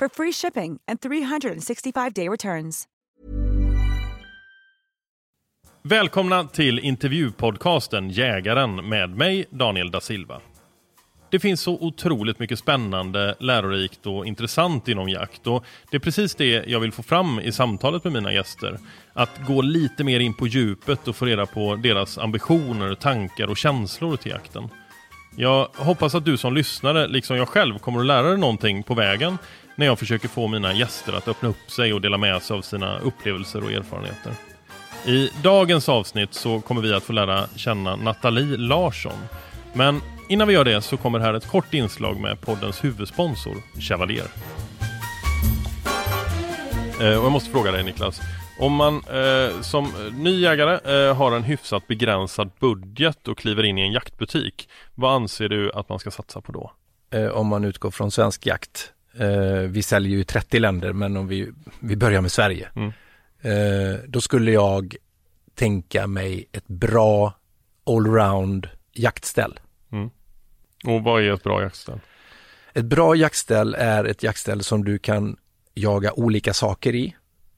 for free shipping and 365-day returns. Välkomna till intervjupodcasten Jägaren med mig, Daniel da Silva. Det finns så otroligt mycket spännande, lärorikt och intressant inom jakt och det är precis det jag vill få fram i samtalet med mina gäster. Att gå lite mer in på djupet och få reda på deras ambitioner, tankar och känslor till jakten. Jag hoppas att du som lyssnare, liksom jag själv, kommer att lära dig någonting på vägen när jag försöker få mina gäster att öppna upp sig och dela med sig av sina upplevelser och erfarenheter. I dagens avsnitt så kommer vi att få lära känna Nathalie Larsson. Men innan vi gör det så kommer här ett kort inslag med poddens huvudsponsor, Chevalier. Eh, och jag måste fråga dig Niklas, om man eh, som ny jägare eh, har en hyfsat begränsad budget och kliver in i en jaktbutik, vad anser du att man ska satsa på då? Eh, om man utgår från svensk jakt. Eh, vi säljer ju i 30 länder men om vi, vi börjar med Sverige. Mm. Eh, då skulle jag tänka mig ett bra allround jaktställ. Och vad är ett bra jaktställ? Ett bra jaktställ är ett jaktställ som du kan jaga olika saker i,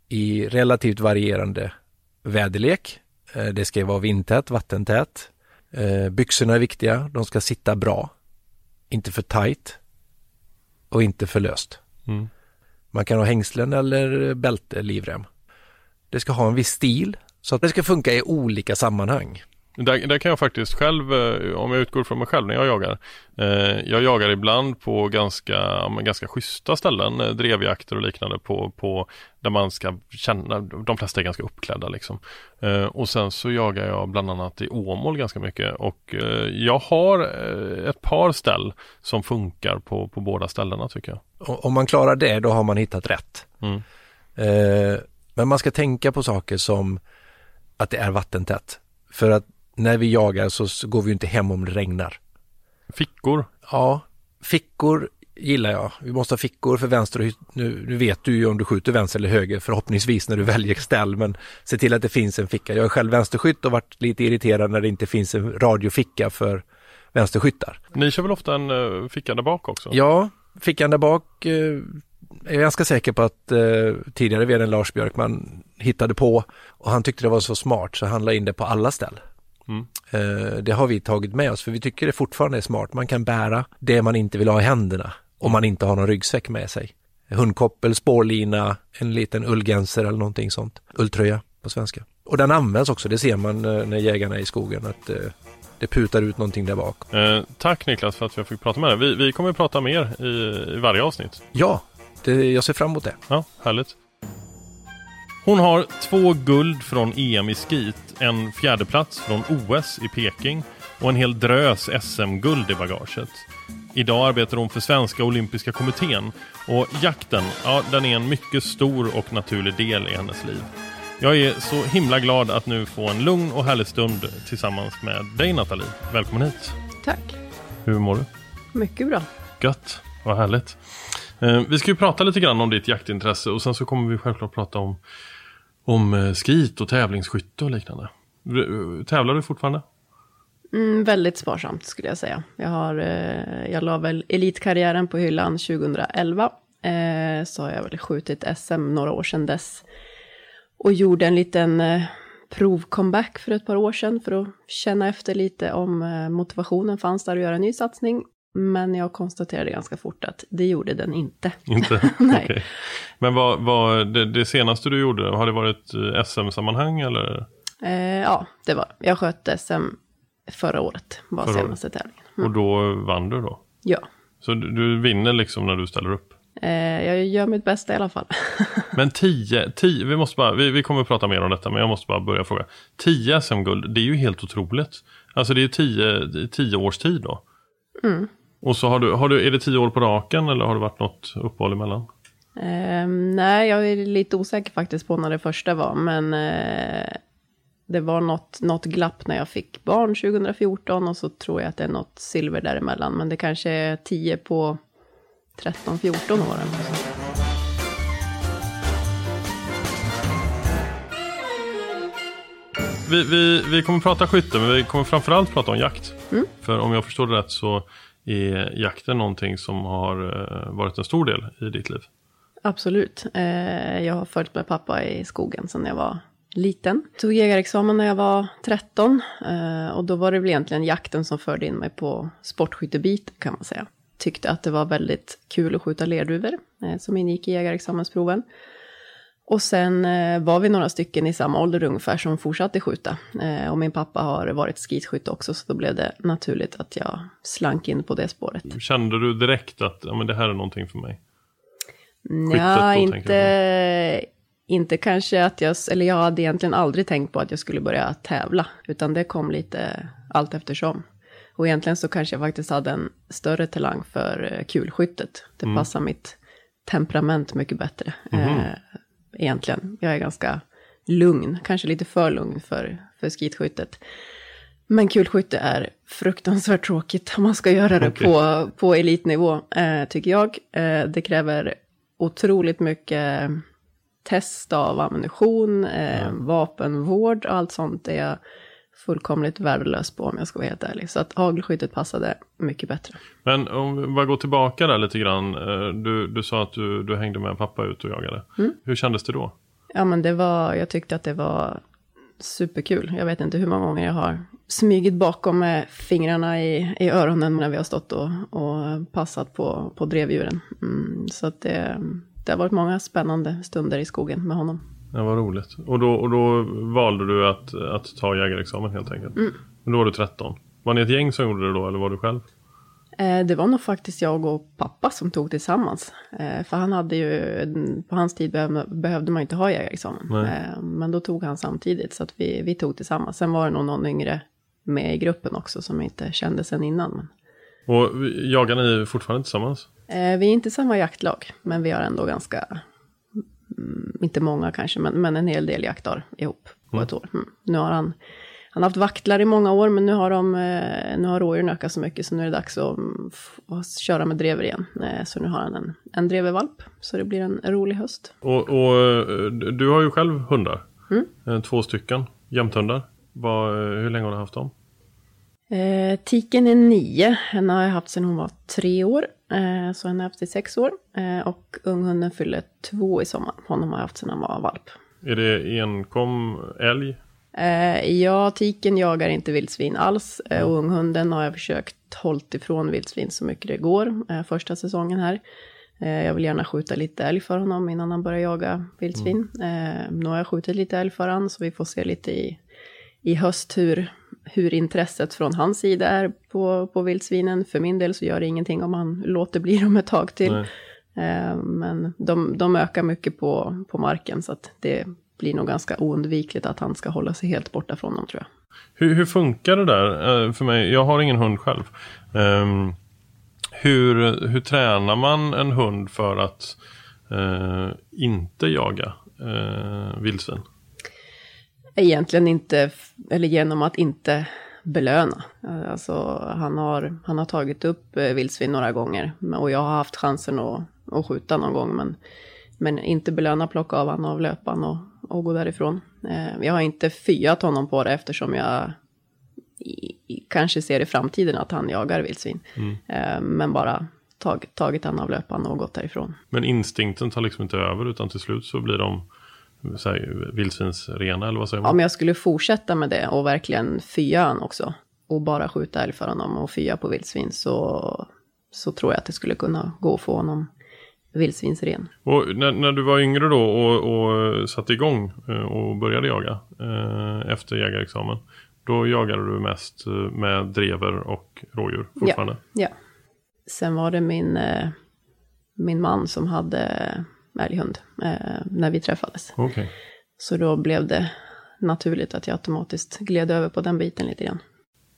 i relativt varierande väderlek. Eh, Det ska vara vindtät, vattentät. Eh, Byxorna är viktiga, de ska sitta bra. Inte för tight och inte för löst. Mm. Man kan ha hängslen eller bälte, livrem. Det ska ha en viss stil så att det ska funka i olika sammanhang. Där, där kan jag faktiskt själv, eh, om jag utgår från mig själv när jag jagar. Eh, jag jagar ibland på ganska, ganska schyssta ställen, eh, drevjakter och liknande på, på där man ska känna, de flesta är ganska uppklädda liksom. Eh, och sen så jagar jag bland annat i Åmål ganska mycket och eh, jag har ett par ställ som funkar på, på båda ställena tycker jag. Om man klarar det, då har man hittat rätt. Mm. Men man ska tänka på saker som att det är vattentätt. För att när vi jagar så, går vi inte hem om det regnar. Fickor, Ja, fickor gillar jag. Vi måste ha fickor för vänster och nu, nu vet du ju om du skjuter vänster eller höger förhoppningsvis när du väljer ställ men se till att det finns en ficka. Jag är själv vänsterskytt och varit lite irriterad när det inte finns en radioficka för vänsterskyttar. ni kör väl ofta en eh, ficka där bak också? Ja, fickan där bak är jag ganska säker på att eh, tidigare vdn Lars Björkman hittade på och han tyckte det var så smart så han la in det på alla ställ. Mm. Eh, det har vi tagit med oss för vi tycker det fortfarande är smart. Man kan bära det man inte vill ha i händerna om man inte har någon ryggsäck med sig. Hundkoppel, spårlina, en liten ullgenser eller någonting sånt. Ulltröja på svenska. Och den används också, det ser man eh, när jägarna är i skogen att eh, det putar ut någonting där bak. Eh, tack Niklas för att jag fick prata med dig. Vi, vi kommer att prata mer i, i varje avsnitt. Ja, det, jag ser fram emot det. Ja, härligt. Hon har två guld från EM i skit, en fjärdeplats från OS i Peking och en hel drös SM-guld i bagaget. Idag arbetar hon för Svenska Olympiska Kommittén och jakten, ja, den är en mycket stor och naturlig del i hennes liv. Jag är så himla glad att nu få en lugn och härlig stund tillsammans med dig Nathalie. Välkommen hit. Tack. Hur mår du? Mycket bra. Gött, vad härligt. Eh, vi ska ju prata lite grann om ditt jaktintresse och sen så kommer vi självklart prata om, om skrit skit och tävlingsskytte och liknande. Eh, tävlar du fortfarande? Mm, väldigt sparsamt skulle jag säga. Jag, har, jag la väl elitkarriären på hyllan 2011. Så har jag väl skjutit SM några år sedan dess. Och gjorde en liten provcomeback för ett par år sedan för att känna efter lite om motivationen fanns där att göra en ny satsning. Men jag konstaterade ganska fort att det gjorde den inte. Inte? Nej. Okej. Men vad, vad, det, det senaste du gjorde, har det varit eh, SM-sammanhang eller? Eh, ja, det var Jag sköt SM förra året, var Förra året. senaste tävlingen. Och då vann du då? Ja, Så du, du vinner liksom när du ställer upp? eh, jag gör mitt bästa i alla fall. Men 10, 10 vi måste bara, vi, vi kommer att prata mer om detta men jag måste bara börja fråga. 10 SM-guld, det är ju helt otroligt. Alltså det är ju 10, 10 års tid då. Mm. Och så har du, har du, är det 10 år på raken eller har det varit något uppehåll emellan? Eh, nej, jag är lite osäker faktiskt på när det första var, men eh, det var något, något glapp när jag fick barn 2014 och så tror jag att det är något silver däremellan, men det kanske är 10 på 13-14 år. eller så. Vi, vi, vi kommer prata skytte men vi kommer framförallt prata om jakt. För om jag förstår det rätt så är jakten någonting som har eh, varit en stor del i ditt liv. Absolut. Eh, jag har följt med pappa i skogen sedan jag var liten. Tog jägarexamen när jag var 13 eh, och då var det väl egentligen jakten som förde in mig på sportskyttebiten kan man säga. Tyckte att det var väldigt kul att skjuta lerduvor som ingick i jägarexamensproven. Och sen eh, var vi några stycken i samma ålder ungefär som fortsatte skjuta. Eh, och min pappa har varit skitskytt också så då blev det naturligt att jag slank in på det spåret. Kände du direkt att ja, men det här är någonting för mig? Ja, då, inte, inte kanske att jag, eller jag hade egentligen aldrig tänkt på att jag skulle börja tävla, utan det kom lite allt eftersom. Och egentligen så kanske jag faktiskt hade en större talang för eh, kulskyttet. Det passar mitt temperament mycket bättre. Eh, egentligen, jag är ganska lugn, kanske lite för lugn för, för skitskyttet. Men kulskytte är fruktansvärt tråkigt om man ska göra det Okej. på, på elitnivå, eh, tycker jag. Eh, det kräver otroligt mycket test av ammunition, eh, vapenvård och allt sånt är jag fullkomligt värdelös på om jag ska vara helt ärlig. Så att hagelskyttet passade mycket bättre. Men om vi bara går tillbaka där lite grann. eh, Du, du sa att du, du hängde med pappa ut och jagade. Mm. Hur kändes det då? Ja men det var, jag tyckte att det var superkul. Jag vet inte hur många gånger jag har smygit bakom med fingrarna i, i öronen när vi har stått och, och passat på, på drevdjuren. Mm, så att det, det har varit många spännande stunder i skogen med honom. Det var roligt. Och då, och då valde du att, att ta jägarexamen helt enkelt. Mm. Men då var du 13. Var ni ett gäng som gjorde det då eller var du själv? Eh, Det var nog faktiskt jag och pappa som tog tillsammans. Eh, För han hade ju, på hans tid behövde, man inte ha jägarexamen. Nej. Eh, Men då tog han samtidigt, så att vi, vi tog tillsammans. Sen var det nog någon yngre med i gruppen också som inte kände sen innan. Men, Och jagar ni fortfarande tillsammans? vi är inte samma jaktlag, men vi har ändå ganska, inte många kanske, men, men en hel del jaktdagar ihop på ett år. Mm. Nu har han, han har haft vaktlar i många år, men nu har, de, eh, nu har rådjuren ökat så mycket, så nu är det dags att, mm, att köra med drever igen. Eh, Så nu har han en, en drevervalp, så det blir en rolig höst. Och, och eh, du har ju själv hundar. Mm. Två stycken jämthundar. Eh, hur länge har du haft dem? Eh, tiken är nio, henne har jag haft sedan hon var tre år, eh, så henne har jag haft i sex år. Eh, och unghunden fyller två i sommar, honom har jag haft sedan han var valp. Är det enkom älg? Eh, ja, tiken jagar inte vildsvin alls. Eh, och unghunden har jag försökt hållt ifrån vildsvin så mycket det går. Eh, första säsongen här. Jag vill gärna skjuta lite älg för honom innan han börjar jaga vildsvin. Eh, nu har jag skjutit lite älg för honom, så vi får se lite i, i höst hur, hur intresset från hans sida är på, på vildsvinen. För min del så gör det ingenting om han låter bli dem ett tag till. Eh, Men de, de ökar mycket på, på marken så att det blir nog ganska oundvikligt att han ska hålla sig helt borta från dem tror jag. Hur, hur funkar det där eh, för mig? Jag har ingen hund själv. Ehm, hur, hur tränar man en hund för att eh, inte jaga eh, vildsvin? Egentligen inte, eller genom att inte belöna. Alltså han har, han har tagit upp eh, vildsvin några gånger och jag har haft chansen att, och skjuta någon gång. Men, men inte belöna, plocka av honom av löpan och, och gå därifrån. Eh, jag har inte fyat honom på det eftersom jag i, kanske ser i framtiden att han jagar vildsvin. Mm. Eh, men bara tag, tagit han av löpan och gått därifrån. Men instinkten tar liksom inte över utan till slut så blir de vildsvinsrena eller vad säger man? Om jag skulle fortsätta med det och verkligen fya han också och bara skjuta älg för honom och fya på vildsvin så, så tror jag att det skulle kunna gå att få honom vildsvinsren. Och när, när du var yngre då och, och satte igång eh, och började jaga eh, efter jägarexamen. Då jagade du mest eh, med drever och rådjur fortfarande? Ja, ja. Sen var det min, eh, min man som hade älghund eh, när vi träffades. Okay. Så då blev det naturligt att jag automatiskt gled över på den biten lite grann.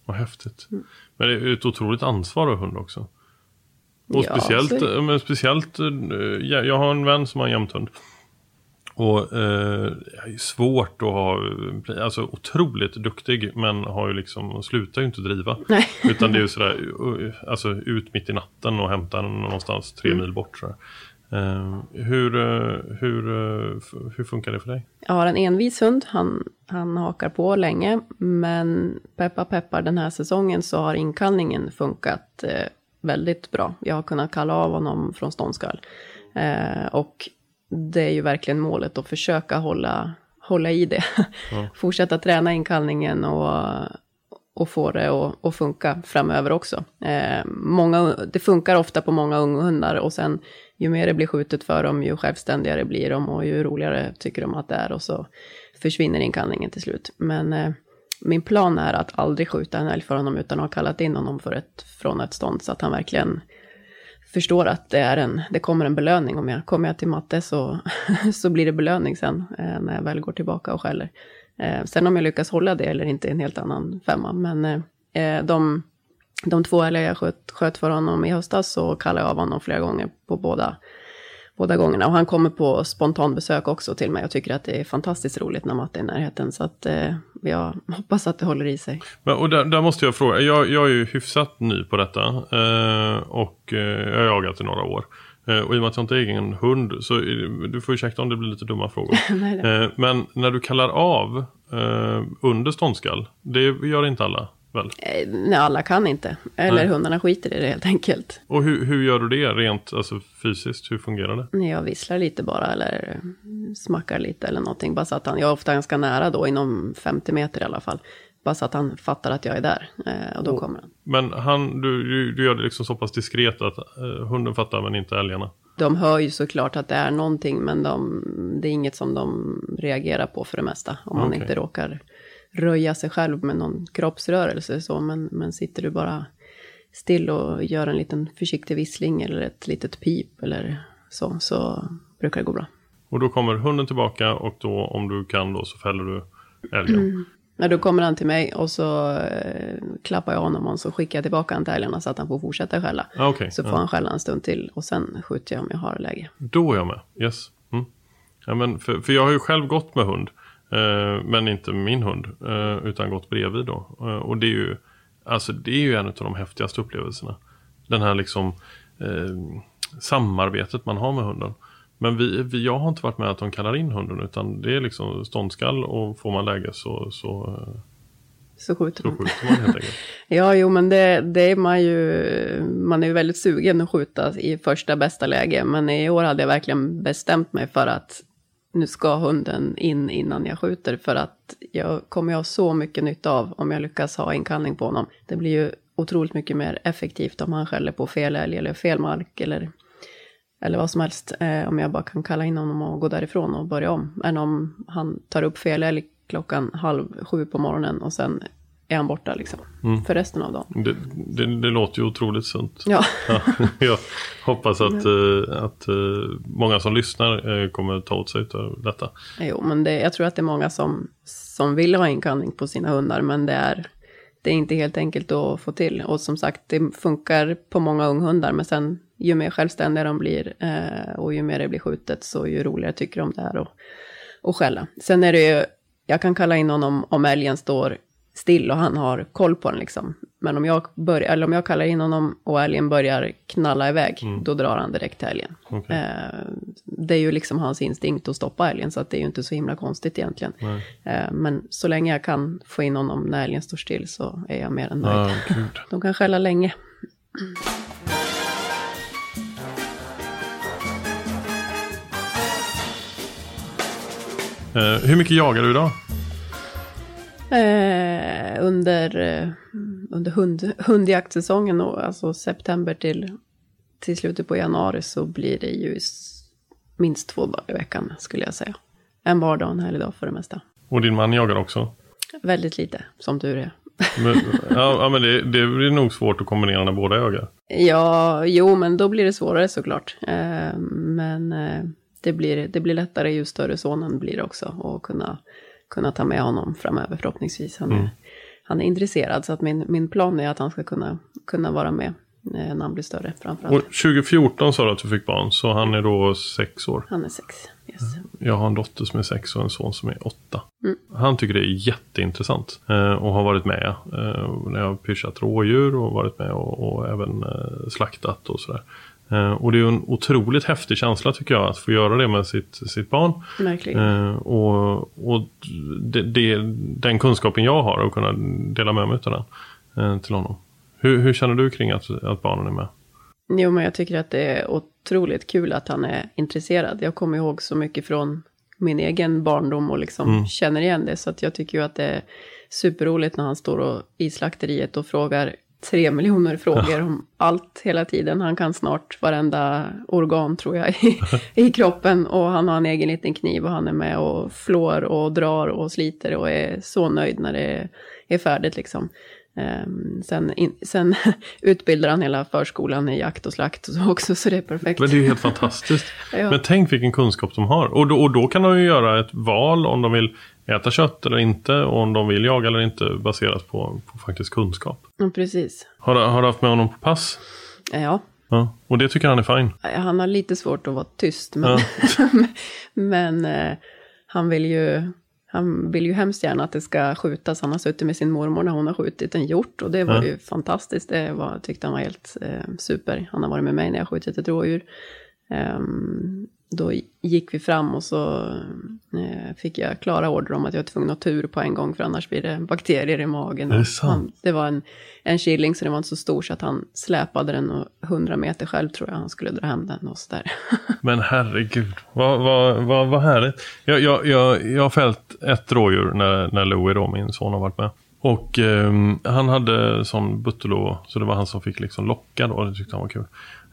Vad häftigt. Mm. Men det är ett otroligt ansvar ha hund också. Och Ja, speciellt, så- men speciellt eh, jag, har en vän som har en jämthund. Och eh, svårt att ha, alltså otroligt duktig men har ju liksom, slutar ju inte driva. Nej. Utan det är ju sådär, uh, alltså ut mitt i natten och hämta den någonstans tre Mm. mil bort. Sådär. Eh, hur, eh, hur, eh, hur funkar det för dig? Jag har en envis hund, han, han hakar på länge, men peppa peppar den här säsongen så har inkallningen funkat väldigt bra. Jag har kunnat kalla av honom från ståndskall. Och det är ju verkligen målet att försöka hålla, hålla i det. Fortsätta träna inkallningen och, och få det att, att funka framöver också. Eh, många, det funkar ofta på många unghundar och sen ju mer det blir skjutet för dem, ju självständigare blir de och ju roligare tycker de att det är och så försvinner inkallningen till slut. Men eh, min plan är att aldrig skjuta en älg för honom utan att ha kallat in honom för ett, från ett stånd så att han verkligen förstår att det, är en, det kommer en belöning. Om jag kommer jag till matte så, så blir det belöning sen eh, när jag väl går tillbaka och skäller. Eh, sen om jag lyckas hålla det eller inte är en helt annan femma. Men eh, eh de, de två älgar jag sköt, sköt för honom i höstas så kallade jag av honom flera gånger på båda, båda gångerna. Och han kommer på spontanbesök också till mig och tycker att det är fantastiskt roligt när Matte är i närheten. Så att eh, jag hoppas att det håller i sig. Men, och där, där måste jag fråga, jag, jag är ju hyfsat ny på detta eh, och eh, jag har jagat i några år. Eh, och i och med att jag inte har egen hund så är du får ursäkta om det blir lite dumma frågor. Eh, men när du kallar av eh, under ståndskall, det gör inte alla väl? Eh, nej, alla kan inte. Eller Nej. hundarna skiter i det helt enkelt. Och hur, hur gör du det rent alltså, fysiskt? Hur fungerar det? Jag visslar lite bara eller smackar lite eller någonting. Bara så att han, jag är ofta ganska nära då, inom 50 meter i alla fall. Bara så att han fattar att jag är där. Eh, och då kommer han. Men han, du, du, du gör det liksom så pass diskret att eh, hunden fattar men inte älgarna. De hör ju såklart att det är någonting, men de, det är inget som de reagerar på för det mesta. Om man Okej. inte råkar röja sig själv med någon kroppsrörelse så. Men, men sitter du bara still och gör en liten försiktig vissling eller ett litet pip eller så, så brukar det gå bra. Och då kommer hunden tillbaka och då om du kan då så fäller du älgen. Men då kommer han till mig och så eh, klappar jag honom och så skickar jag tillbaka han till älgarna så att han får fortsätta skälla. Ah, okej. Så får Ja. han skälla en stund till och sen skjuter jag om jag har läge. Då är jag med. Yes. Mm. Ja, men för, för jag har ju själv gått med hund. Eh, men inte min hund. Eh, utan gått bredvid då. Eh, och det är ju alltså det är ju en av de häftigaste upplevelserna. Den här liksom eh, samarbetet man har med hunden. Men vi, vi, jag har inte varit med att de kallar in hunden utan det är liksom ståndskall och får man läge så, så, Så skjuter så han. skjuter man helt enkelt. Ja, jo, men det, det är man ju, man är ju väldigt sugen att skjuta i första bästa läge. Men i år hade jag verkligen bestämt mig för att nu ska hunden in innan jag skjuter. För att jag kommer ha så mycket nytta av om jag lyckas ha inkallning på honom. Det blir ju otroligt mycket mer effektivt om han skäller på fel älg eller fel mark eller, eller vad som helst. Eh, om jag bara kan kalla in honom och gå därifrån och börja om. Än om han tar upp fel älg klockan halv sju på morgonen och sen är han borta liksom. För resten av dagen. Det, det, det låter ju otroligt sunt. Ja. Ja, jag hoppas att, eh, att eh, många som lyssnar eh, kommer ta åt sig av detta. Jo, men det, jag tror att det är många som, som vill ha inkallning på sina hundar, men det är, det är inte helt enkelt att få till. Och som sagt, det funkar på många unghundar, men sen ju mer självständiga de blir eh, och ju mer det blir skjutet, så ju roligare tycker de det är att skälla. Sen är det ju, jag kan kalla in honom om älgen står still och han har koll på den liksom. Men om jag, börjar, eller om jag kallar in honom och älgen börjar knalla iväg, då drar han direkt till älgen. Okej. Eh, det är ju liksom hans instinkt att stoppa älgen, så att det är ju inte så himla konstigt egentligen. Eh, men så länge jag kan få in honom när älgen står still så är jag mer än nöjd. Gud. De kan skälla länge. Eh, hur mycket jagar du idag? Eh, under eh, under hund, hundjaktsäsongen, och, alltså september till, till slutet på januari, så blir det ju minst två dagar i veckan, skulle jag säga. En vardag och en helgdag för det mesta. Och din man jagar också? Väldigt lite, som tur är. Men, ja, men det, det blir nog svårt att kombinera när båda jagar. Ja, jo, men då blir det svårare såklart. Eh, men eh, det, blir, det blir lättare ju större sonen blir också. Och kunna, kunna ta med honom framöver förhoppningsvis. Han är, han är intresserad, så att min, min plan är att han ska kunna, kunna vara med när han blir större framförallt. Och 2014 sa du att du fick barn, så han är då sex år. Han är sex. Yes. Jag har en dotter som är sex och en son som är åtta. Han tycker det är jätteintressant. Eh, och har varit med eh, när jag har pyschat rådjur och varit med och, och även eh, slaktat och sådär. Eh, och det är en otroligt häftig känsla tycker jag att få göra det med sitt, sitt barn. Eh, och och det, det, den kunskapen jag har och kunna dela med mig av den eh, till honom. Hur, hur känner du kring att, att barnen är med? Jo, men jag tycker att det är otroligt kul att han är intresserad. Jag kommer ihåg så mycket från min egen barndom och liksom känner igen det. Så att jag tycker ju att det är superroligt när han står och, i slakteriet och frågar tre miljoner frågor om allt hela tiden. Han kan snart varenda organ tror jag i, i kroppen och han har en egen liten kniv och han är med och flår och drar och sliter och är så nöjd när det är, är färdigt liksom. Ehm, sen, in, sen utbildar han hela förskolan i jakt och slakt och så också, så det är perfekt. Men det är ju helt fantastiskt. Ja. Men tänk vilken kunskap de har. Och då, och då kan de ju göra ett val om de vill äta kött eller inte. Och om de vill jaga eller inte baserat på, på faktisk kunskap. Ja, precis. Har, har du haft med honom på pass? Ja, Ja. Och det tycker han är fine. han har lite svårt att vara tyst, men, men eh, han vill ju... Han vill ju hemskt gärna att det ska skjutas. Han har suttit med sin mormor när hon har skjutit en hjort och det var Ja. ju fantastiskt. Det var, tyckte han var helt eh, super. Han har varit med mig när jag skjutit ett rådjur. Ehm, då gick vi fram och så eh, fick jag klara order om att jag var tvungen att ha tur på en gång för annars blir det bakterier i magen. Det? Han, det var en, en killing så den var inte så stor så att han släpade den och 100 meter själv tror jag han skulle dra hem den och sådär. Men herregud, vad, vad, vad, vad härligt. Jag, jag, jag, jag har fällt ett rådjur när, när Louie då, min son, har varit med. Och ehm, han hade sån butterlo, så det var han som fick liksom locka då, det tyckte han var kul.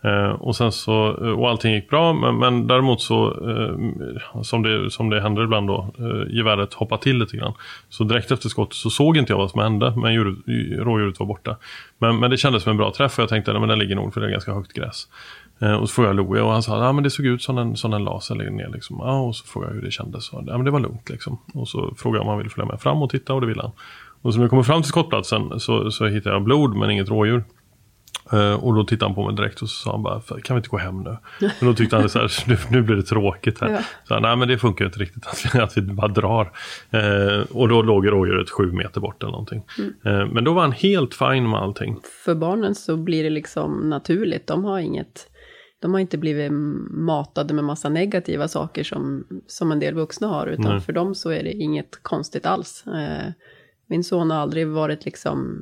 Eh, och sen så, eh, och allting gick bra, men, men däremot så, eh, som, det, som det händer ibland då, eh, geväret hoppade till lite grann. Så direkt efter skottet så såg inte jag vad som hände, men djur, rådjuret var borta. Men, men det kändes som en bra träff och jag tänkte, att den ligger nog för det är ganska högt gräs. Eh, och så frågade jag Louie och han sa att ah, men det såg ut som en, som en laser eller ner. Liksom. Ah, och så frågade jag hur det kändes. Och, ah, men det var lugnt. Liksom. Och så frågade jag om han ville följa med fram och titta och det ville han. Och så när vi kommer fram till skottplatsen så, så hittar jag blod men inget rådjur. Eh, och då tittade han på mig direkt och så sa han bara, kan vi inte gå hem nu? Men då tyckte han så här, nu, nu blir det tråkigt här. Ja. Så han, nej men det funkar inte riktigt att, vi- att vi bara drar. Eh, och då låg rådjuret sju meter bort eller någonting. Eh, men då var han helt fin med allting. För barnen så blir det liksom naturligt. De har inget... De har inte blivit matade med massa negativa saker som, som en del vuxna har. Utan Nej. för dem så är det inget konstigt alls. Eh, min son har aldrig varit liksom...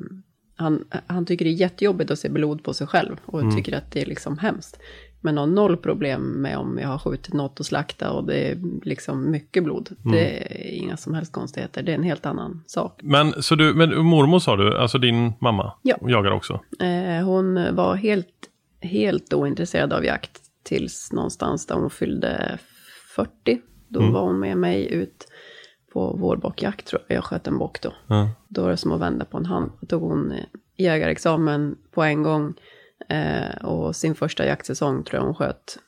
Han, han tycker det är jättejobbigt att se blod på sig själv. Och tycker att det är liksom hemskt. Men har noll problem med om jag har skjutit något och slakta och det är liksom mycket blod. Det är inga som helst konstigheter. Det är en helt annan sak. Men, så du, men mormor sa du, alltså din mamma, Ja. jagar också? Eh, hon var helt, helt ointresserad av jakt tills någonstans där hon fyllde 40. Då var hon med mig ut på vårbockjakt tror jag. Jag sköt en bock då. Ja. Då var det som att vända på en hand. Då tog hon eh, jägarexamen på en gång. Eh, och sin första jaktsäsong tror jag hon sköt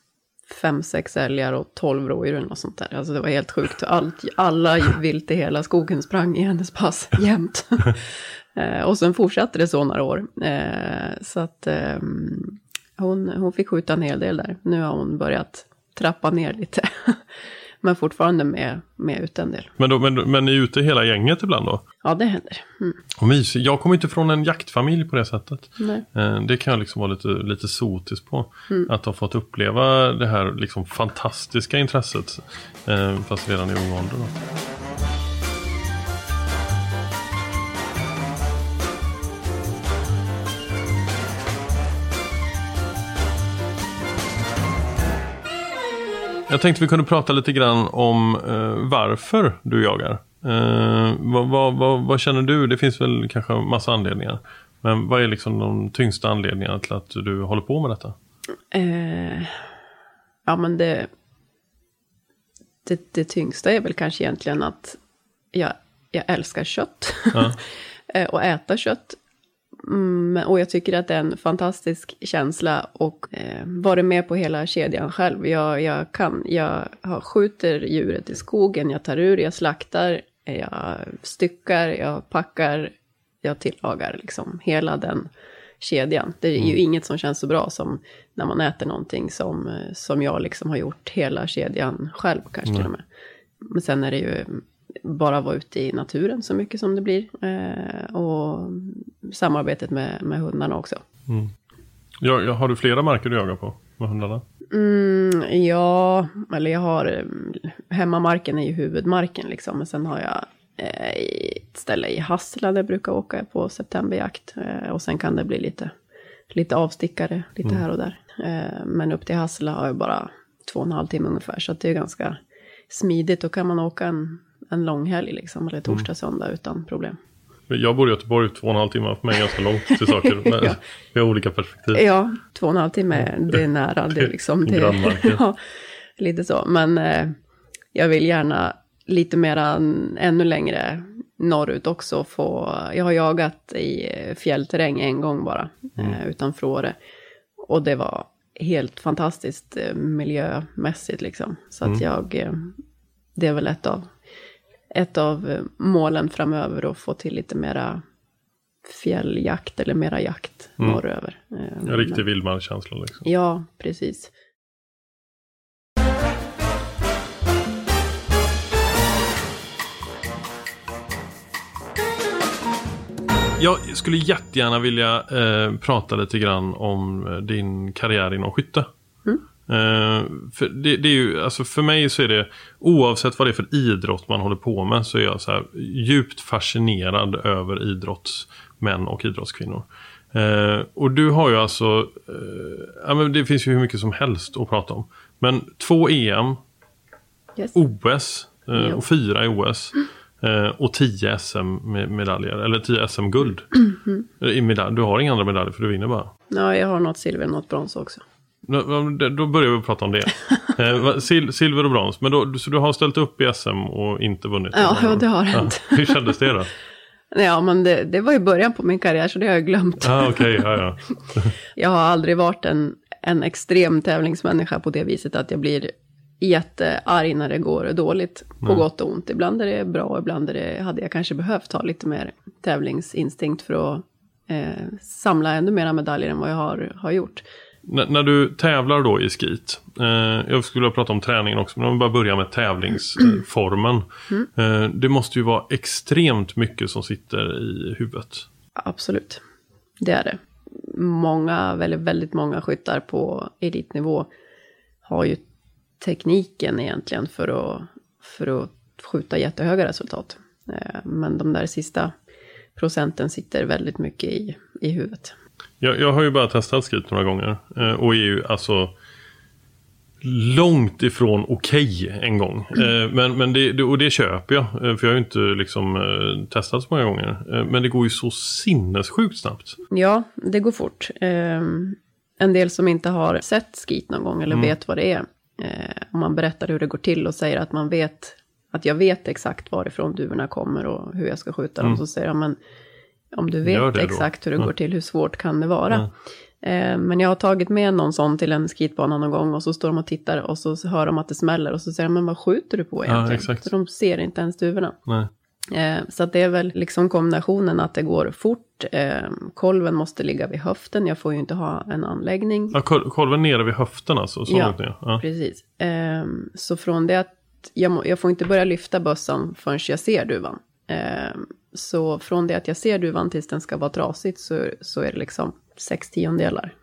fem, sex älgar och tolv rådjur eller något sånt där. Alltså det var helt sjukt. Allt, alla vilt i hela skogen sprang i hennes pass jämt. eh, och sen fortsatte det så några år. Eh, så att ehm, hon, hon fick skjuta en hel del där. Nu har hon börjat trappa ner lite. Men fortfarande med, med ute en del. Men, då, men, men är ute hela gänget ibland då? Ja, det händer. Mm. Och mysigt. Jag kommer inte från en jaktfamilj på det sättet. Nej. Eh, Det kan jag liksom vara lite, lite sotis på. Att ha fått uppleva det här liksom fantastiska intresset. eh, Fast redan i ung ålder. Då. Jag tänkte vi kunde prata lite grann om eh, varför du jagar. Eh, vad, vad, vad, vad känner du? Det finns väl kanske massa anledningar. Men vad är liksom de tyngsta anledningarna till att du håller på med detta? Eh, ja, men det, det, det tyngsta är väl kanske egentligen att jag, jag älskar kött. Ja. Eh, och äta kött. Mm, och jag tycker att det är en fantastisk känsla och eh, vara med på hela kedjan själv. Jag, jag kan, jag skjuter djuret i skogen, jag tar ur, jag slaktar, jag styckar, jag packar, jag tillagar liksom hela den kedjan. Det är ju inget som känns så bra som när man äter någonting som, eh, som jag liksom har gjort hela kedjan själv kanske till och med. Men sen är det ju bara vara ute i naturen så mycket som det blir. Eh, och samarbetet med, med hundarna också. Ja, ja, har du flera marker du jagar på med hundarna? Mm, ja, eller jag har... eh, Hemmamarken är ju huvudmarken liksom. Men sen har jag eh, ett ställe i Hassela där jag brukar åka på septemberjakt. Eh, och sen kan det bli lite, lite avstickare lite här och där. Eh, men upp till Hassela har jag bara två och en halv timme ungefär. Så det är ganska smidigt. Då kan man åka en, en lång helg liksom. Eller torsdag, söndag utan problem. Jag bor i Göteborg, två och en halv timme för mig är ganska långt till saker. Men Ja. Vi har olika perspektiv. Ja, två och en halv timme, det är nära. Det är liksom, det, ja, lite så. Men eh, jag vill gärna lite mera, ännu längre norrut också få, jag har jagat i fjällterräng en gång bara, eh, utanför Åre. Och det var helt fantastiskt eh, miljömässigt liksom. Så att jag, eh, det är väl ett av, ett av eh, målen framöver att få till lite mera fjälljakt eller mera jakt norröver. Eh, En riktig vildmarkskänsla liksom. Ja, precis. Jag skulle jättegärna vilja eh, prata lite grann om eh, din karriär inom skytte. Eh, för, det, det är ju, alltså för mig så är det, oavsett vad det är för idrott man håller på med, så är jag så här djupt fascinerad över idrottsmän och idrottskvinnor. Eh, och du har ju alltså, eh, ja, men det finns ju hur mycket som helst att prata om. Men två EM, Yes. OS och fyra i OS. Och 10 SM-medaljer, eller 10 SM-guld. Medalj. Du har inga andra medaljer för du vinner bara. Ja, jag har något silver, något brons också. Då, börjar vi prata om det. Eh, sil, silver och brons. Men då, så du har ställt upp i SM och inte vunnit? Ja, ja, det har hänt. Hur kändes det då? Ja, men det, det var ju början på min karriär, så det har jag glömt. Ah, Okej, ja, ja. Jag har aldrig varit en, en extrem tävlingsmänniska på det viset att jag blir jättearg när det går dåligt. På gott och ont. Ibland är det bra, ibland är det, hade jag kanske behövt ha lite mer tävlingsinstinkt för att eh, samla ännu mera medaljer än vad jag har, har gjort. När du tävlar då i skit. Eh, jag skulle vilja prata om träningen också. Men om vi bara börjar med tävlingsformen. Eh, det måste ju vara extremt mycket som sitter i huvudet. Absolut, det är det. Många, väldigt, väldigt många skyttar på elitnivå har ju tekniken egentligen för att, för att skjuta jättehöga resultat. Eh, Men de där sista procenten sitter väldigt mycket i, i huvudet. Jag, jag har ju bara testat skit några gånger. Eh, och är ju alltså långt ifrån okej en gång. Eh, men, men det, det, och det köper jag. eh, För jag har ju inte liksom testat så många gånger. Men det går ju så sinnessjukt snabbt. Ja, det går fort. Eh, en del som inte har sett skit någon gång eller vet vad det är. Om man berättar hur det går till och säger att man vet att jag vet exakt varifrån duvorna kommer och hur jag ska skjuta dem. Så säger jag, men om du vet exakt hur det Ja. går till, hur svårt kan det vara? Eh, men jag har tagit med någon sån till en skitbana någon gång och så står de och tittar och så hör de att det smäller och så säger de, men vad skjuter du på egentligen? exakt. Så de ser inte ens duvorna. Eh, så det är väl liksom kombinationen att det går fort. Eh, kolven måste ligga vid höften. Jag får ju inte ha en anläggning. Ja, kol- kolven nere vid höften alltså. Så Ja. Ja. Precis. Eh, så från det att jag, får inte börja lyfta bössan förrän jag ser duvan. Eh, så från det att jag ser duvan tills den ska vara trasigt så, så är det liksom sex tiondelar.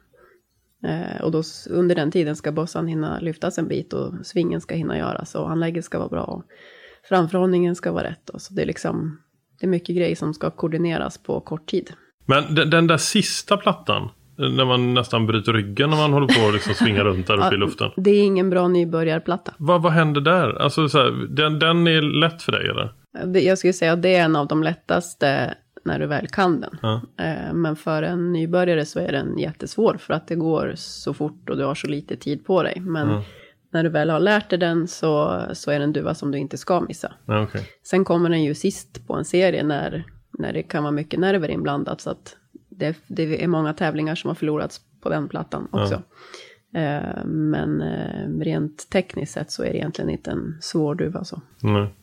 Eh, och då under den tiden ska bössan hinna lyftas en bit och svingen ska hinna göras och anlägget ska vara bra. Och framförhållningen ska vara rätt. Och så det är liksom, det är mycket grejer som ska koordineras på kort tid. Men den, den där sista plattan, när man nästan bryter ryggen när man håller på att liksom svinga runt där uppe i luften. Det är ingen bra nybörjarplatta. Vad, vad händer där? Alltså, så här, den, den är lätt för dig eller? Jag skulle säga att det är en av de lättaste när du väl kan den. Ja. Eh, Men för en nybörjare så är den jättesvår för att det går så fort och du har så lite tid på dig. Men Ja. när du väl har lärt dig den så, så är det en duva som du inte ska missa. Ja, okej. Sen kommer den ju sist på en serie när, när det kan vara mycket nerver inblandat. Så att det, det är många tävlingar som har förlorats på den plattan också. Eh, Men eh, rent tekniskt sett så är det egentligen inte en svår duva så. Nej.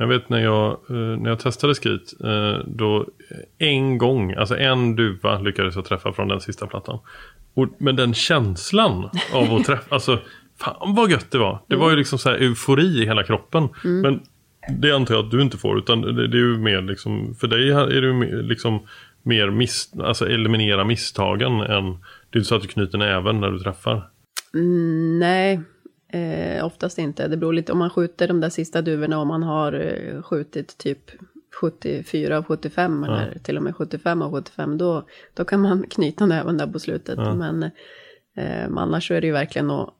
Jag vet när jag, eh, när jag testade skit, eh, då en gång, alltså en duva lyckades jag träffa från den sista plattan. Och, men den känslan av att träffa, alltså fan vad gött det var. Det var ju liksom så här eufori i hela kroppen. Men det antar jag att du inte får, utan det, det är ju mer liksom, för dig är det ju mer, liksom mer miss, alltså eliminera misstagen än, det är inte så att du knyter näven när du träffar. Mm, nej, eh, oftast inte. Det beror lite om man skjuter de där sista duvorna om man har eh, skjutit typ 74 av 75 eller till och med 75 av 75. Då, då kan man knyta näven där på slutet. Men eh, annars så är det ju verkligen att,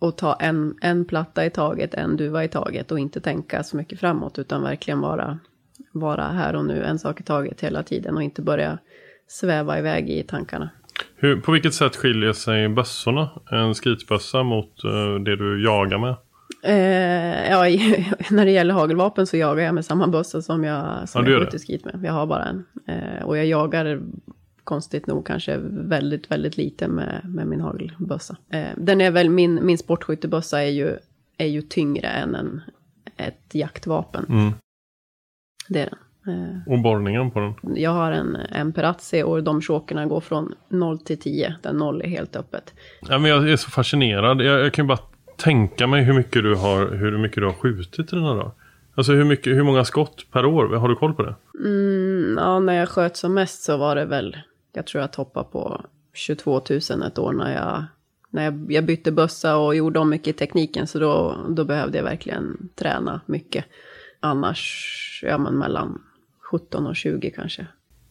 att ta en, en platta i taget, en duva i taget och inte tänka så mycket framåt utan verkligen vara, vara här och nu, en sak i taget hela tiden och inte börja sväva iväg i tankarna. Hur, på vilket sätt skiljer sig bössorna? En skritbössa mot eh, det du jagar med? Eh, ja, när det gäller hagelvapen så jagar jag med samma bössa som jag, som Ja, jag skjuter skit med. Jag har bara en. Eh, och jag jagar konstigt nog kanske väldigt, väldigt lite med, med min hagelbössa. Eh, den är väl, min, min sportskyttebössa är ju, är ju tyngre än en, ett jaktvapen. Mm. Det är den. Eh, Och borrningen på den? jag har en, en Perazzi och de chokerna går från 0 till 10. Där 0 är helt öppet. Ja, men jag är så fascinerad. Jag, jag kan ju bara tänka mig hur mycket du har, hur mycket du har skjutit i den här dagen. Alltså hur, mycket, hur många skott per år? Har du koll på det? Mm, ja, när jag sköt som mest så var det väl, jag tror jag toppade på 22 000 ett år när jag, när jag, jag bytte bössa och gjorde om mycket i tekniken. Så då, då behövde jag verkligen träna mycket. Annars, ja men mellan 17 och 20 kanske.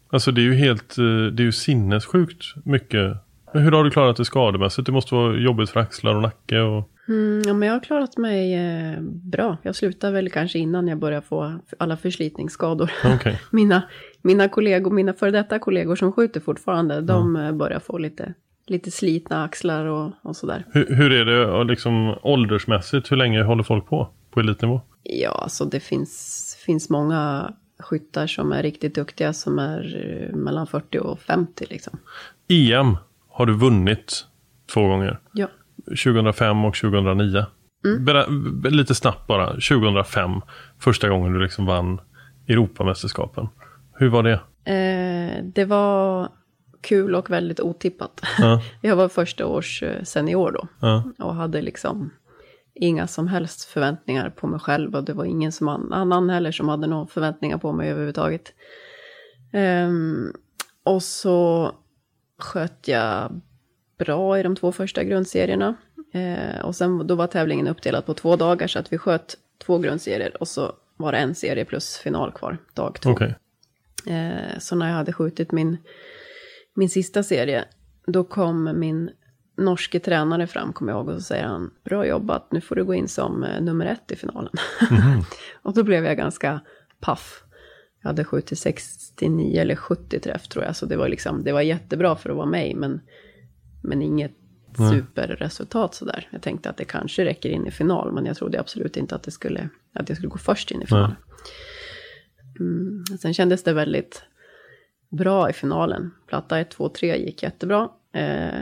Alltså det är ju helt, eh, det är ju sinnessjukt mycket. Men hur har du klarat det skademässigt? Det måste vara jobbigt för axlar och nacke och... Mm, ja, men jag har klarat mig eh, bra. Jag slutade väl kanske innan jag började få alla förslitningsskador. Okej. mina, mina kollegor, mina före detta kollegor som skjuter fortfarande, de eh, börjar få lite, lite slitna axlar och, och sådär. Hur, hur är det liksom åldersmässigt? Hur länge håller folk på? På elitnivå? Ja, alltså det finns, finns många skyttar som är riktigt duktiga som är eh, mellan 40 och 50 liksom. EM har du vunnit två gånger. Ja. 2005 och 2009. Berä- b- lite snabbt bara. 2005. Första gången du liksom vann Europamästerskapen. Hur var det? Eh, det var kul och väldigt otippat. Ja. jag var första års eh, senior då. Ja. Och hade liksom inga som helst förväntningar på mig själv. Och det var ingen som an- annan heller som hade några förväntningar på mig överhuvudtaget. Ehm, och så sköt jag bra i de två första grundserierna. Eh, och sen då var tävlingen uppdelad på två dagar så att vi sköt två grundserier och så var det en serie plus final kvar, dag två. Okej. Eh, så när jag hade skjutit min, min sista serie, då kom min norske tränare fram, kommer jag ihåg, och så säger han, bra jobbat, nu får du gå in som eh, nummer ett i finalen. och då blev jag ganska paff. Jag hade skjutit 69 eller 70 träff tror jag, så det var, liksom, det var jättebra för att vara mig, men, men inget superresultat sådär. Jag tänkte att det kanske räcker in i final, men jag trodde absolut inte att, det skulle, att jag skulle gå först in i finalen. Mm, sen kändes det väldigt bra i finalen. Platta 1, 2, 3 gick jättebra. Eh,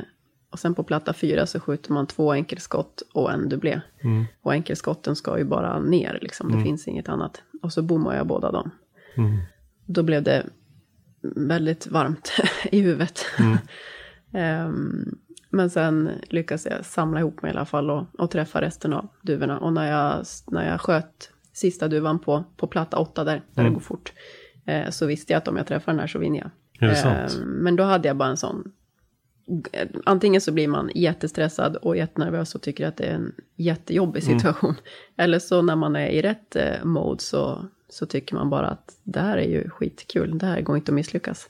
och sen på platta 4 så skjuter man två enkelskott och en dubblé. Och enkelskotten ska ju bara ner, liksom. det finns inget annat. Och så bommar jag båda dem. Då blev det väldigt varmt i huvudet. Ehm, Men sen lyckades jag samla ihop mig i alla fall och, och träffa resten av duvorna. Och när jag, när jag sköt sista duvan på, på platta åtta där, där Mm. det går fort, eh, så visste jag att om jag träffar den här så vinner jag. Eh, men då hade jag bara en sån... Antingen så blir man jättestressad och jättenervös och tycker att det är en jättejobbig Mm. situation. Eller så när man är i rätt eh, mode så, så tycker man bara att det här är ju skitkul, det här går inte att misslyckas.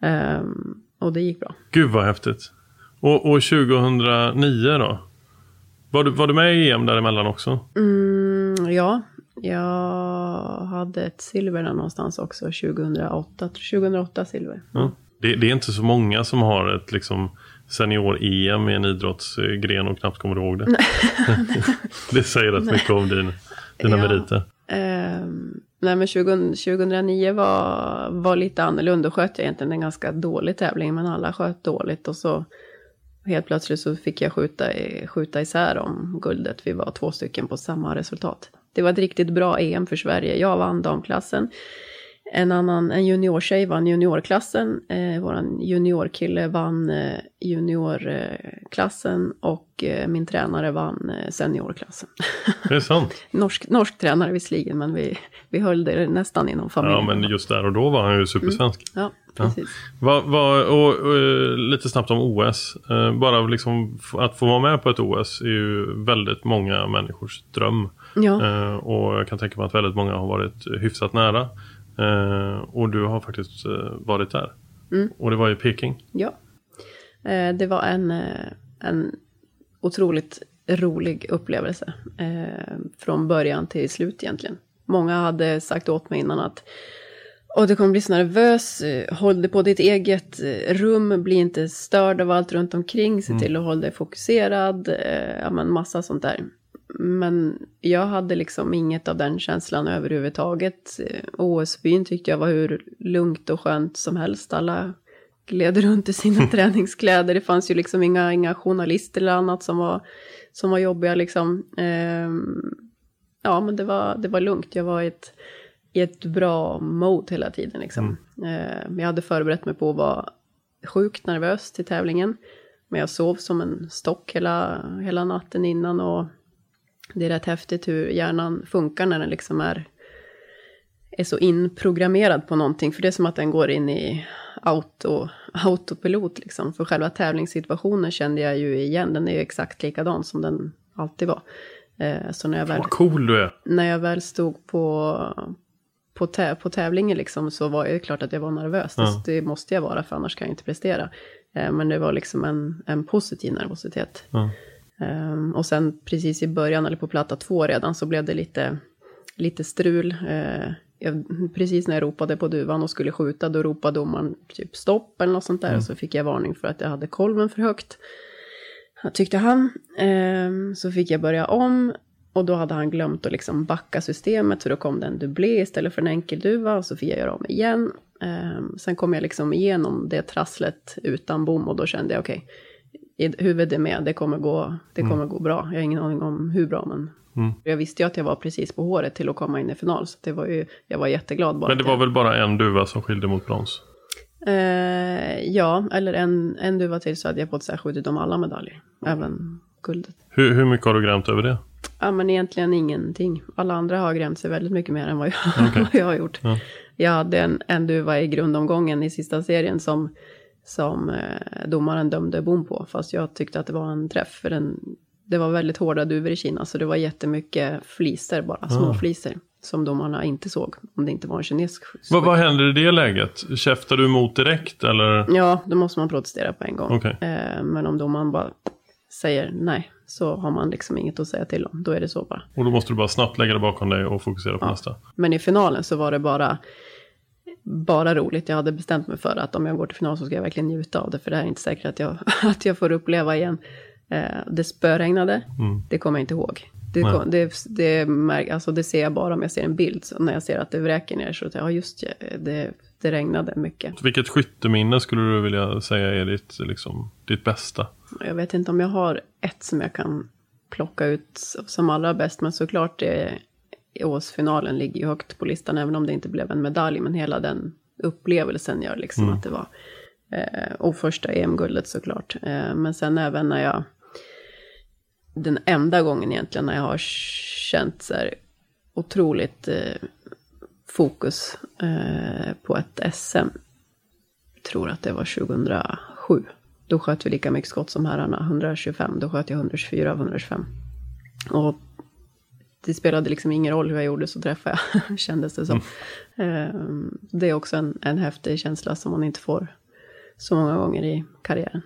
Ehm, och det gick bra. Gud vad häftigt. Och, och 2009 då? Var du, var du med i EM däremellan också? Mm, ja, jag hade ett silver där någonstans också, 2008. 2008 silver. Ja. Det, det är inte så många som har ett liksom, senior-EM i en idrottsgren och knappt kommer ihåg det. det säger rätt mycket om din, dina Ja. meriter. Ehm, nej men 20, 2009 var, var lite annorlunda. Då sköt jag egentligen en ganska dålig tävling, men alla sköt dåligt. Och så helt plötsligt så fick jag skjuta, i, skjuta isär om guldet. Vi var två stycken på samma resultat. Det var ett riktigt bra EM för Sverige. Jag vann damklassen. En annan, en juniortjej vann juniorklassen. Eh, våran juniorkille vann eh, juniorklassen. och eh, min tränare vann eh, seniorklassen. Det är sant. norsk, norsk tränare visserligen, men vi, vi höll det nästan inom Ja, familjen. men just där och då var han ju supersvensk. Ja, precis. Vad, vad, och, och, eh, lite snabbt om OS. Eh, bara liksom att få vara med på ett OS är ju väldigt många människors dröm. Ja. Och jag kan tänka mig att väldigt många har varit hyfsat nära. Eh, och du har faktiskt eh, varit där. Mm. Och det var i Peking. Ja. Eh, det var en, en otroligt rolig upplevelse. Från början till slut egentligen. Många hade sagt åt mig innan att och du kommer bli så nervös, håll dig på ditt eget rum, bli inte störd av allt runt omkring, se till att hålla dig fokuserad, ja men massa sånt där. Men jag hade liksom inget av den känslan överhuvudtaget. OS-byn tyckte jag var hur lugnt och skönt som helst. Alla gled runt i sina träningskläder. Det fanns ju liksom inga, inga journalister eller annat som var, som var jobbiga liksom. Ehm, ja, men det var, det var lugnt. Jag var i ett, i ett bra mode hela tiden liksom. Ehm, jag hade förberett mig på att vara sjukt nervös till tävlingen. Men jag sov som en stock hela, hela natten innan och det är rätt häftigt hur hjärnan funkar när den liksom är, är så inprogrammerad på någonting. För det är som att den går in i auto, autopilot liksom. För själva tävlingssituationen kände jag ju igen. Den är ju exakt likadan som den alltid var. Eh, så när jag väl Vad cool du är. när jag väl stod på, på, tä, på tävlingen liksom, så var det klart att jag var nervös. Ja. Det, måste jag vara, för annars kan jag inte prestera. Eh, men det var liksom en, en positiv nervositet. Ja. Ehm, och sen precis i början, eller på platta två redan, så blev det lite, lite strul. Eh, jag, precis när jag ropade på duvan och skulle skjuta, då ropade domaren typ stopp eller något sånt där. Och så fick jag varning för att jag hade kolven för högt. Tyckte han. Ehm, så fick jag börja om. Och då hade han glömt att liksom backa systemet. Så då kom det en dubblé istället för en enkelduva. Och så fick jag göra om igen. Ehm, sen kom jag liksom igenom det trasslet utan bom. Och då kände jag okej. I huvudet med, det kommer, gå, det kommer gå bra. Jag har ingen aning om hur bra, men Mm. jag visste ju att jag var precis på håret till att komma in i final. Så det var ju, jag var jätteglad bara. Men det var jag, väl bara en duva som skilde mot brons? Eh, ja, eller en, en duva till så hade jag fått skjutit om alla medaljer. Även guldet. Hur, hur mycket har du grämt över det? Ja, men egentligen ingenting. Alla andra har grämt sig väldigt mycket mer än vad jag, Okej. vad jag har gjort. Ja. Jag hade en, en duva i grundomgången i sista serien som, som eh, domaren dömde bom på. Fast jag tyckte att det var en träff. För den, det var väldigt hårda duvor i Kina, så det var jättemycket fliser bara, små Ah. fliser. Som domarna inte såg, om det inte var en kinesisk Vad, vad händer i det läget? Käftar du emot direkt eller? Ja, då måste man protestera på en gång. Okej. Eh, men om domaren bara säger nej, så har man liksom inget att säga till om. Då är det så bara. Och då måste du bara snabbt lägga det bakom dig och fokusera på Ja. nästa. Men i finalen så var det bara, bara roligt. Jag hade bestämt mig för att om jag går till final så ska jag verkligen njuta av det. För det här är inte säkert att jag, att jag får uppleva igen. Eh, det spöregnade, Mm. det kommer jag inte ihåg. Det, kom, det, det, märk, alltså det ser jag bara om jag ser en bild. Så när jag ser att det vräker ner så att ja just det, det, det regnade mycket. Vilket skytteminne skulle du vilja säga är ditt, liksom, ditt bästa? Jag vet inte om jag har ett som jag kan plocka ut som allra bäst. Men såklart det, OS-finalen ligger ju högt på listan. Även om det inte blev en medalj. Men hela den upplevelsen gör liksom Mm. att det var Eh, och första EM-guldet såklart. Eh, men sen även när jag, den enda gången egentligen när jag har känt så här otroligt eh, fokus eh, på ett SM. tror att det var 2007. Då sköt vi lika mycket skott som herrarna, 125. Då sköt jag 124 av 125. Och det spelade liksom ingen roll hur jag gjorde så träffade jag, kändes det som. Mm. Det är också en, en häftig känsla som man inte får så många gånger i karriären.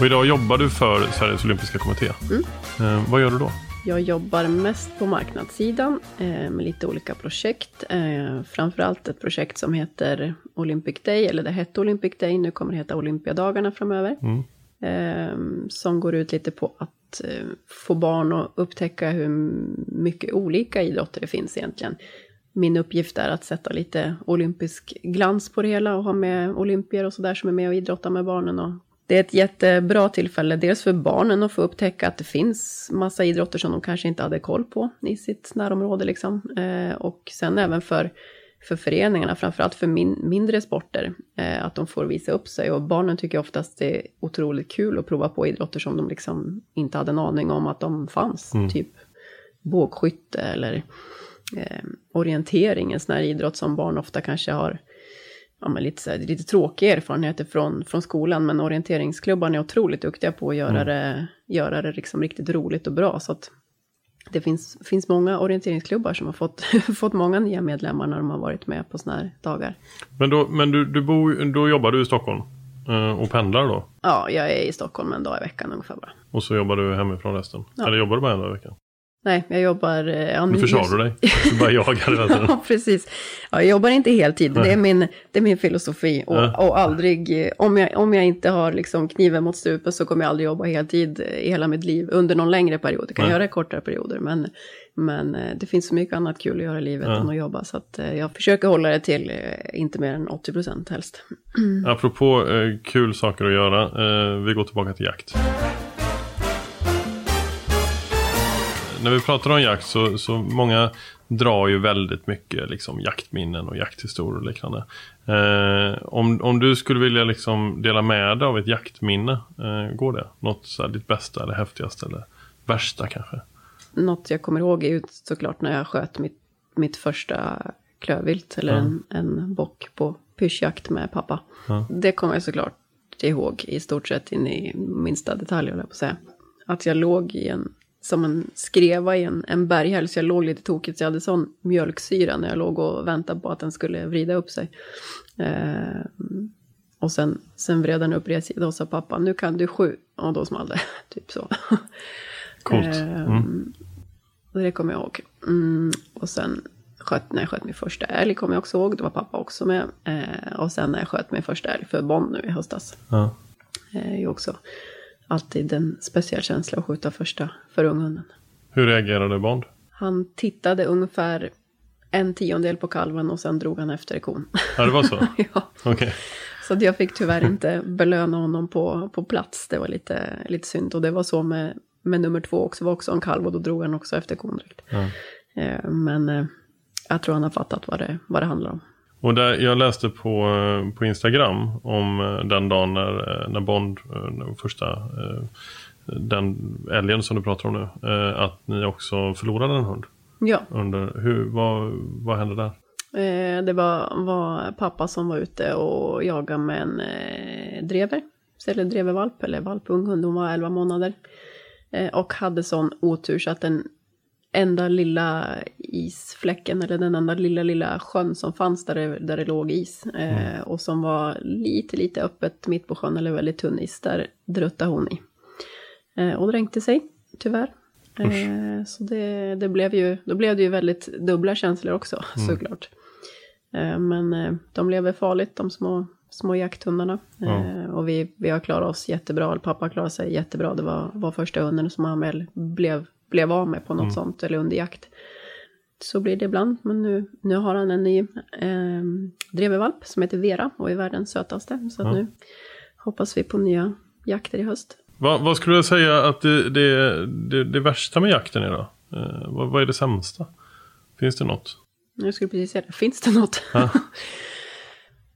Och idag jobbar du för Sveriges Olympiska Kommitté. Mm. Eh, vad gör du då? Jag jobbar mest på marknadssidan eh, med lite olika projekt. Framförallt ett projekt som heter Olympic Day, eller det hette Olympic Day, nu kommer det heta Olympiadagarna framöver. Mm. Eh, som går ut lite på att eh, få barn att upptäcka hur mycket olika idrotter det finns egentligen. Min uppgift är att sätta lite olympisk glans på det hela och ha med olympier och sådär som är med och idrottar med barnen och det är ett jättebra tillfälle, dels för barnen att få upptäcka att det finns massa idrotter som de kanske inte hade koll på i sitt närområde. Liksom. Eh, och sen även för, för föreningarna, framförallt för min, mindre sporter, eh, att de får visa upp sig. Och barnen tycker oftast det är otroligt kul att prova på idrotter som de liksom inte hade en aning om att de fanns. Mm. Typ bågskytte eller eh, orientering, en sån här idrott som barn ofta kanske har ja, men lite, så här, lite tråkiga erfarenheter från, från skolan, men orienteringsklubbarna är otroligt duktiga på att göra mm. det, göra det liksom riktigt roligt och bra. Så att det finns, finns många orienteringsklubbar som har fått, fått många nya medlemmar när de har varit med på sådana här dagar. Men, då, men du, du bor, då jobbar du i Stockholm eh, och pendlar då? Ja, jag är i Stockholm en dag i veckan ungefär bara. Och så jobbar du hemifrån resten? Ja. Eller jobbar du bara en dag i veckan? Nej, jag jobbar... Eh, ja, nu försvarar du dig. Du bara jagar hela tiden. ja, precis. Ja, jag jobbar inte heltid. Det är min, det är min filosofi. Och, ja. och aldrig... Eh, om jag, om jag inte har liksom kniven mot strupen så kommer jag aldrig jobba heltid i hela mitt liv. Under någon längre period. Jag kan Nej. göra kortare perioder. Men, men eh, det finns så mycket annat kul att göra i livet ja. än att jobba. Så att jag försöker hålla det till inte mer än 80 procent helst. Apropå eh, kul saker att göra. Eh, vi går tillbaka till jakt. När vi pratar om jakt så, så många drar ju väldigt mycket liksom, jaktminnen och jakthistorier och liknande. Eh, om, om du skulle vilja liksom dela med dig av ett jaktminne, eh, går det? Något så här, ditt bästa eller häftigaste eller värsta kanske? Något jag kommer ihåg är ju såklart när jag sköt mitt, mitt första klövvilt eller mm. en, en bock på pyrschjakt med pappa. Mm. Det kommer jag såklart ihåg i stort sett in i minsta detalj, jag på att säga. Att jag låg i en som en skreva i en, en berghäll, så jag låg lite tokigt, så jag hade sån mjölksyra när jag låg och väntade på att den skulle vrida upp sig. Eh, och sen, sen vred den upp redsida och sa pappa, nu kan du sju. Och då small det, typ så. Coolt. Eh, mm. Eh, det kommer jag ihåg. Mm, och sen sköt, när jag sköt min första älg kommer jag också ihåg, då var pappa också med. Eh, och sen när jag sköt min första älg för Bonn nu i höstas. Ja. Eh, också alltid en speciell känsla att skjuta första för unghunden. Hur reagerade Bond? Han tittade ungefär en tiondel på kalven och sen drog han efter kon. Ja, det var så? ja. Okay. Så jag fick tyvärr inte belöna honom på, på plats. Det var lite, lite synd. Och det var så med, med nummer två också. var också en kalv och då drog han också efter kon direkt. Ja. Eh, men eh, jag tror han har fattat vad det, vad det handlar om. Och där, jag läste på, på Instagram om eh, den dagen när, eh, när Bond, den första, den älgen som du pratar om nu, att ni också förlorade en hund. Ja. Under, hur, vad, vad hände där? Det var, var pappa som var ute och jagade med en drever, eller drevervalp, eller valpung hund, hon var 11 månader. Och hade sån otur så att den enda lilla isfläcken, eller den enda lilla, lilla sjön som fanns där det, där det låg is. Eh, mm. och som var lite, lite öppet mitt på sjön, eller väldigt tunn is, där druttade hon i. Eh, och dränkte sig, tyvärr. Eh, så det, det, blev ju, då blev det ju väldigt dubbla känslor också, mm. såklart. Eh, men eh, de lever farligt, de små, små jakthundarna. Mm. och vi, vi har klarat oss jättebra, pappa klarade sig jättebra. Det var, var första hunden som han väl blev blev av med på något mm. sånt eller under jakt. Så blir det ibland, men nu, nu har han en ny eh, drevervalp som heter Vera och är världens sötaste. Så ja. nu hoppas vi på nya jakter i höst. Vad, vad skulle du säga att det, det, det, det, värsta med jakten är då? Eh, vad, vad, är det sämsta? Finns det något? Jag skulle precis säga det. Finns det något? Ja.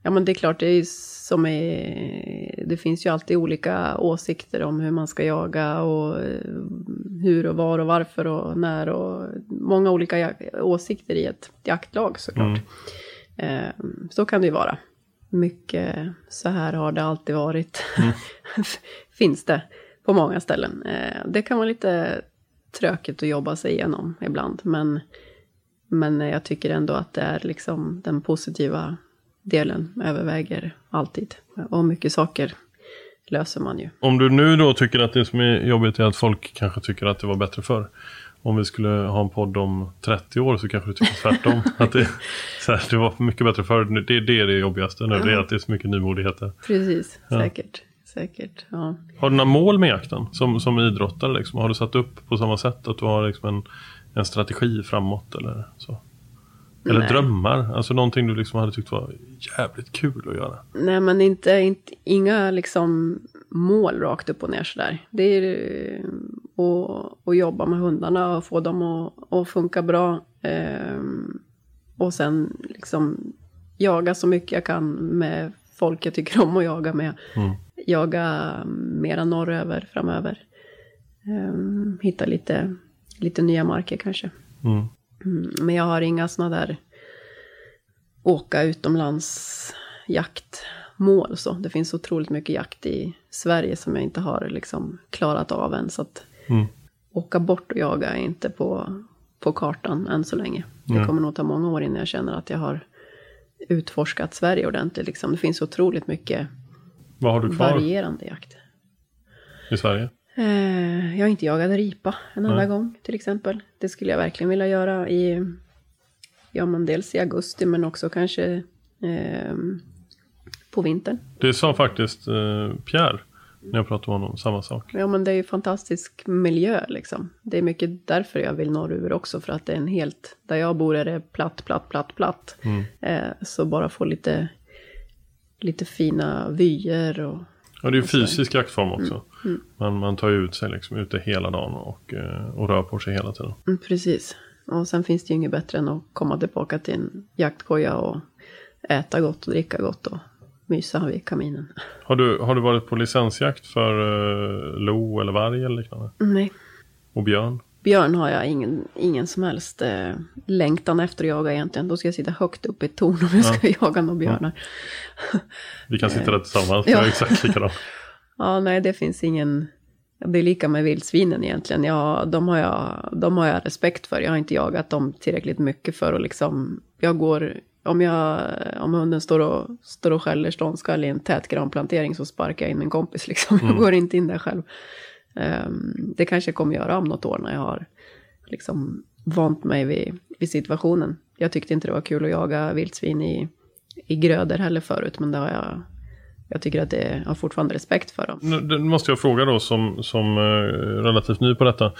Ja, men det är klart, det är som är, Det finns ju alltid olika åsikter om hur man ska jaga och eh, hur och var och varför och när och många olika åsikter i ett jaktlag såklart. Eh, så kan det ju vara. Mycket så här har det alltid varit. finns det på många ställen. Eh, det kan vara lite tråkigt att jobba sig igenom ibland, men men jag tycker ändå att det är liksom den positiva delen överväger alltid. Och mycket saker löser man ju. Om du nu då tycker att det som är jobbigt är att folk kanske tycker att det var bättre förr. Om vi skulle ha en podd om 30 år så kanske du tycker tvärtom. att det, så här, det var mycket bättre förr. Det, det är det jobbigaste nu. Det är att det är så mycket nymodigheter. Precis, Ja. säkert. Säkert, ja. Har du några mål med jakten som, som idrottare? Liksom? Har du satt upp på samma sätt att du har liksom en, en strategi framåt eller så? Eller Nej. drömmar? Alltså någonting du liksom hade tyckt var jävligt kul att göra. Nej, men inte, inte, inga liksom mål rakt upp och ner sådär. Det är att, att jobba med hundarna och få dem att, att funka bra. ehm, och sen liksom jaga så mycket jag kan med folk jag tycker om att jaga med. Mm. Jaga mera norröver framöver. Ehm, hitta lite, lite nya marker kanske. Mm. Mm, men jag har inga sådana där åka utomlands jaktmål så. Det finns otroligt mycket jakt i Sverige som jag inte har liksom klarat av än. Så att Mm. åka bort och jaga är inte på, på kartan än så länge. Det Nej. kommer nog ta många år innan jag känner att jag har utforskat Sverige ordentligt. Liksom. Det finns otroligt mycket Vad har du kvar varierande jakt. i Sverige? Eh, jag har inte jagat ripa en enda gång till exempel. Det skulle jag verkligen vilja göra i, ja men dels i augusti men också kanske ehm, på vintern. Det sa faktiskt eh, Pierre när jag pratade med honom, samma sak. Ja men det är ju fantastisk miljö liksom. Det är mycket därför jag vill norröver också för att det är en helt, där jag bor är det platt, platt, platt, platt. Eh, så bara få lite, lite fina vyer och Ja, det är ju fysisk jaktform också. Mm. Man, man tar ju ut sig liksom ute hela dagen och, eh, och rör på sig hela tiden. Mm, precis. Och sen finns det ju inget bättre än att komma tillbaka till en jaktkoja och äta gott och dricka gott och mysa vid kaminen. Har du, har du varit på licensjakt för eh, lo eller varg eller liknande? Nej. Och björn? Björn har jag ingen, ingen som helst eh, längtan efter att jaga egentligen. Då ska jag sitta högt upp i ett torn om jag ska jaga några björnar. Vi kan sitta där tillsammans, Ja. exakt likadan. Ja, nej, det finns ingen... Det är lika med vildsvinen egentligen. Ja, de, har jag, de har jag respekt för. Jag har inte jagat dem tillräckligt mycket för att liksom... Jag går... Om, jag, om hunden står och, står och skäller ståndskall i en tät granplantering så sparkar jag in min kompis liksom. Jag går inte in där själv. Ehm, det kanske jag kommer göra om något år när jag har liksom vant mig vid, vid situationen. Jag tyckte inte det var kul att jaga vildsvin i, i grödor heller förut, men det har jag... Jag tycker att det, jag har fortfarande respekt för dem. Nu det måste jag fråga då som, som eh, relativt ny på detta.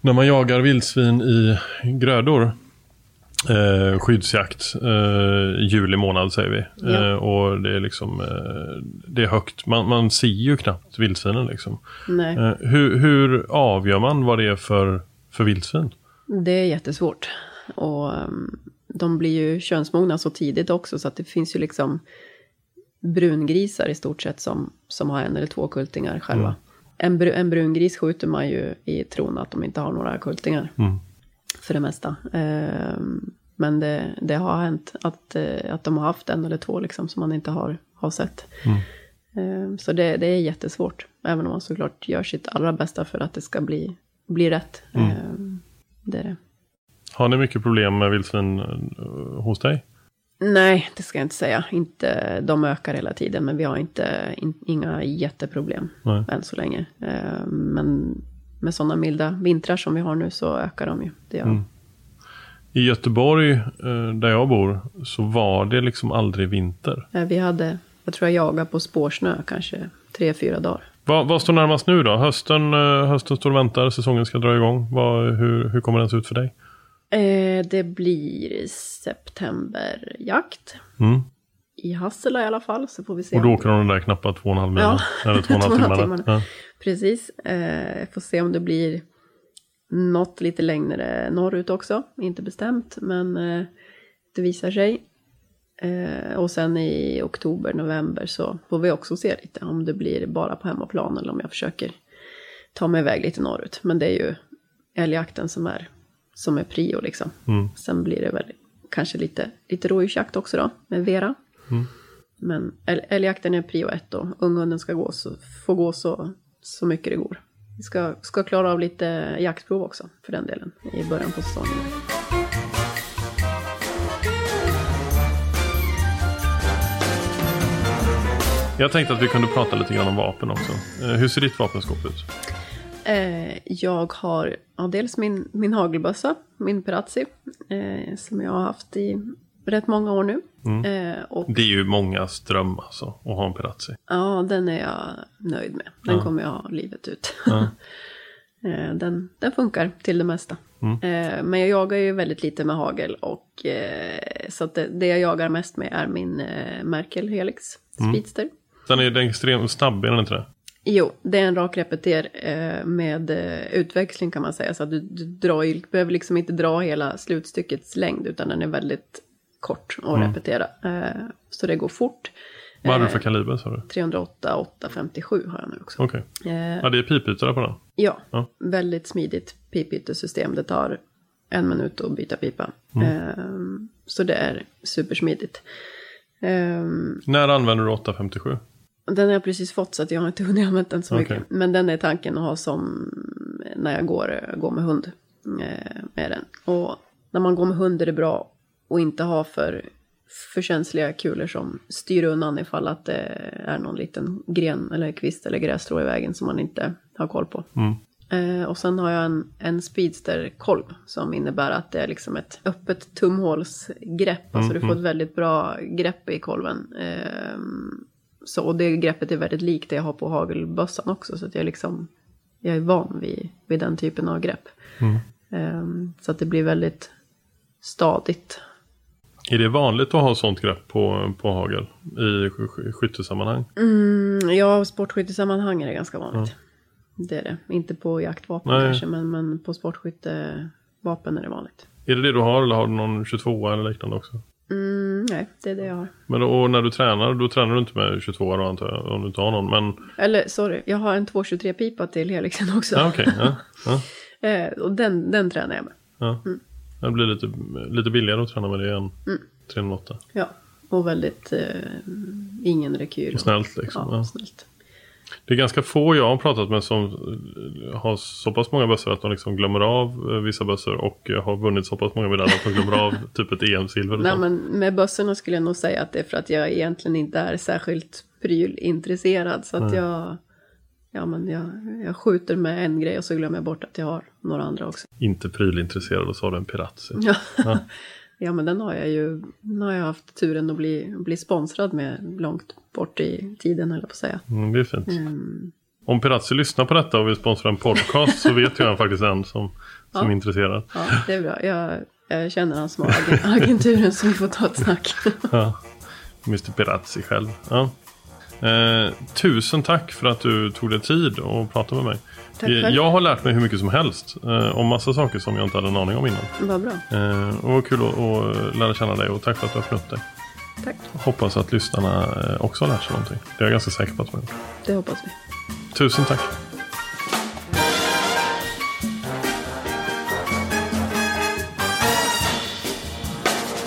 När man jagar vildsvin i grödor, eh, skyddsjakt, eh, juli månad säger vi. Ja. Eh, och det är liksom, eh, det är högt. Man, man ser ju knappt vildsvinen liksom. Nej, Eh, hur, hur avgör man vad det är för, för vildsvin? det är jättesvårt. Och um, de blir ju könsmogna så tidigt också, så att det finns ju liksom brungrisar i stort sett som, som har en eller två kultingar själva. En, bru, en brungris skjuter man ju i tron att de inte har några kultingar. Mm. För det mesta. Ehm, men det, det har hänt att, eh, att de har haft en eller två liksom som man inte har, har sett. Ehm, så det, det är jättesvårt. Även om man såklart gör sitt allra bästa för att det ska bli, bli rätt. Ehm, det är det. Har ni mycket problem med vildsvin eh, hos dig? Nej, det ska jag inte säga. Inte, de ökar hela tiden, men vi har inte, in, inga jätteproblem Nej. än så länge. Eh, men med sådana milda vintrar som vi har nu så ökar de ju. Det gör. Mm. I Göteborg, eh, där jag bor, så var det liksom aldrig vinter. Eh, Vi hade, jag tror jag jagade på spårsnö kanske tre, fyra dagar. Vad, vad står närmast nu då? Hösten, eh, hösten står och väntar, säsongen ska dra igång. Vad, hur, hur kommer den se ut för dig? Eh, det blir septemberjakt. Mm. I Hassela i alla fall, så får vi se. Och då åker de den där knappa två och en halv. Ja. Eller två och en halv timmarna. Ja. Precis. Eh, får se om det blir något lite längre norrut också. Inte bestämt, men eh, det visar sig. Eh, och sen i oktober, november så får vi också se lite om det blir bara på hemmaplan eller om jag försöker ta mig iväg lite norrut. Men det är ju älgjakten som är, som är prio liksom. Mm. Sen blir det väl kanske lite, lite rådjursjakt också då, med Vera. Mm. Men älg, älgjakten är prio ett och unghunden ska gå så, få gå så, så mycket det går. Vi ska, ska klara av lite jaktprov också för den delen i början på säsongen. Jag tänkte att vi kunde prata lite grann om vapen också. Eh, Hur ser ditt vapenskåp ut? Eh, jag har ja, dels min, min hagelbössa, min Perazzi, eh, som jag har haft i rätt många år nu. Eh, och Det är ju mångas dröm alltså, att ha en Perazzi. ja, den är jag nöjd med. Den Ja. kommer jag ha livet ut. Ja. Eh, den, den funkar till det mesta. Eh, Men jag jagar ju väldigt lite med hagel och eh, så att det, det jag jagar mest med är min eh, Merkel Helix Speedster. Den är, den är extremt snabb, är den inte det? Jo, det är en rak repeter eh, med eh, utväxling kan man säga. Så att du, du drar ju, behöver liksom inte dra hela slutstyckets längd utan den är väldigt kort att repetera. Eh, så det går fort. Vad hade du för kaliber sa du? 308 857 har jag nu också. Okej. Eh, Ja, det är pipytare på den. Ja, Ja. väldigt smidigt pipyttesystem. Det tar en minut att byta pipa. Ehm, så det är supersmidigt. När använder du 857? Den har jag precis fått så att jag har inte hunnit använda den så Okej. mycket. Men den är tanken att ha som när jag går, går med hund. eh, Med den. Och när man går med hund är det bra att inte ha för, för känsliga kulor som styr undan ifall att det är någon liten gren eller kvist eller grässtrå i vägen som man inte har koll på. Eh, och sen har jag en, en speedster-kolv som innebär att det är liksom ett öppet tumhålsgrepp. Alltså du får ett väldigt bra grepp i kolven. Eh, så, och det greppet är väldigt likt det jag har på hagelbössan också. Så att jag liksom, jag är van vid, vid den typen av grepp. Eh, så att det blir väldigt stadigt. Är det vanligt att ha sånt grepp på, på hagel i sk- sk- skyttesammanhang? Mm, ja, sportskyttesammanhang är det ganska vanligt. Det är det. Inte på jaktvapen Nej. kanske, men, men på sportskyttevapen är det vanligt. Är det det du har eller har du någon 22 eller liknande också? Mm, nej, det är det jag har. Men och när du tränar, då tränar du inte med 22 då antar jag, om du inte har någon. Men Eller sorry, jag har en 223-pipa till Helixen också. ja, okej. ja, ja, Eh, och den, den tränar jag med. ja. Det blir lite, lite billigare att träna med det än Mm. 308. Ja, och väldigt eh, ingen rekyl. Och snällt liksom. Ja, Ja. snällt. Det är ganska få jag har pratat med som eh, har så pass många bössor att de liksom glömmer av eh, vissa bössor och eh, har vunnit så pass många medaljer att de glömmer av typ ett EM-silver. Nej, men med bössorna skulle jag nog säga att det är för att jag egentligen inte är särskilt prylintresserad. Så att jag, ja, men jag, jag skjuter med en grej och så glömmer jag bort att jag har några andra också. Inte prylintresserad och så har du en. Ja. ja, men den har jag ju den har jag haft turen att bli, bli sponsrad med långt bort i tiden, jag på att säga. Mm, det är fint. Om Pirazzi lyssnar på detta och vill sponsra en podcast så vet jag faktiskt en som, som är intresserad. Ja, det är bra. Jag, jag känner han som har agen- agenturen så vi får ta ett snack. Ja. Mr Pirazzi själv. Ja. Eh, tusen tack för att du tog dig tid och pratade med mig. Tack Eh, själv. jag har lärt mig hur mycket som helst eh, om massa saker som jag inte hade en aning om innan. Vad bra. Eh, och vad kul att, att lära känna dig och tack för att du öppnade upp dig. Tack. Hoppas att lyssnarna eh, också har lärt sig någonting. Det är jag ganska säker på att de har gjort. Det hoppas vi. Tusen tack.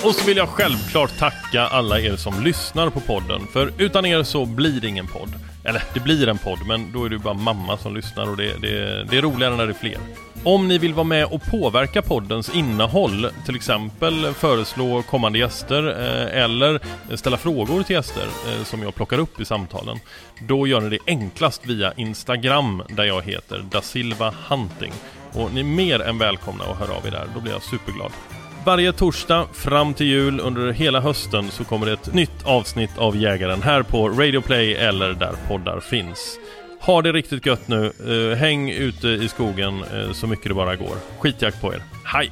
Och så vill jag självklart tacka alla er som lyssnar på podden. För utan er så blir det ingen podd. Eller det blir en podd, men då är det ju bara mamma som lyssnar och det, det, det är roligare när det är fler. Om ni vill vara med och påverka poddens innehåll, till exempel föreslå kommande gäster eh, eller ställa frågor till gäster eh, som jag plockar upp i samtalen, då gör ni det enklast via Instagram där jag heter Da Silva Hunting. Och ni är mer än välkomna att höra av er där, då blir jag superglad. Varje torsdag fram till jul under hela hösten så kommer det ett nytt avsnitt av Jägaren här på Radio Play eller där poddar finns. Ha det riktigt gött nu. Eh, häng ute i skogen eh, så mycket det bara går. Skitjakt på er. Hej!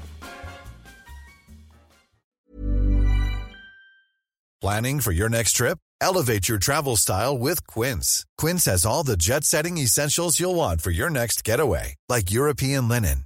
Planning for your next trip? Elevate your travel style with Quince. Quince has all the jet setting essentials you'll want for your next getaway, like European linen,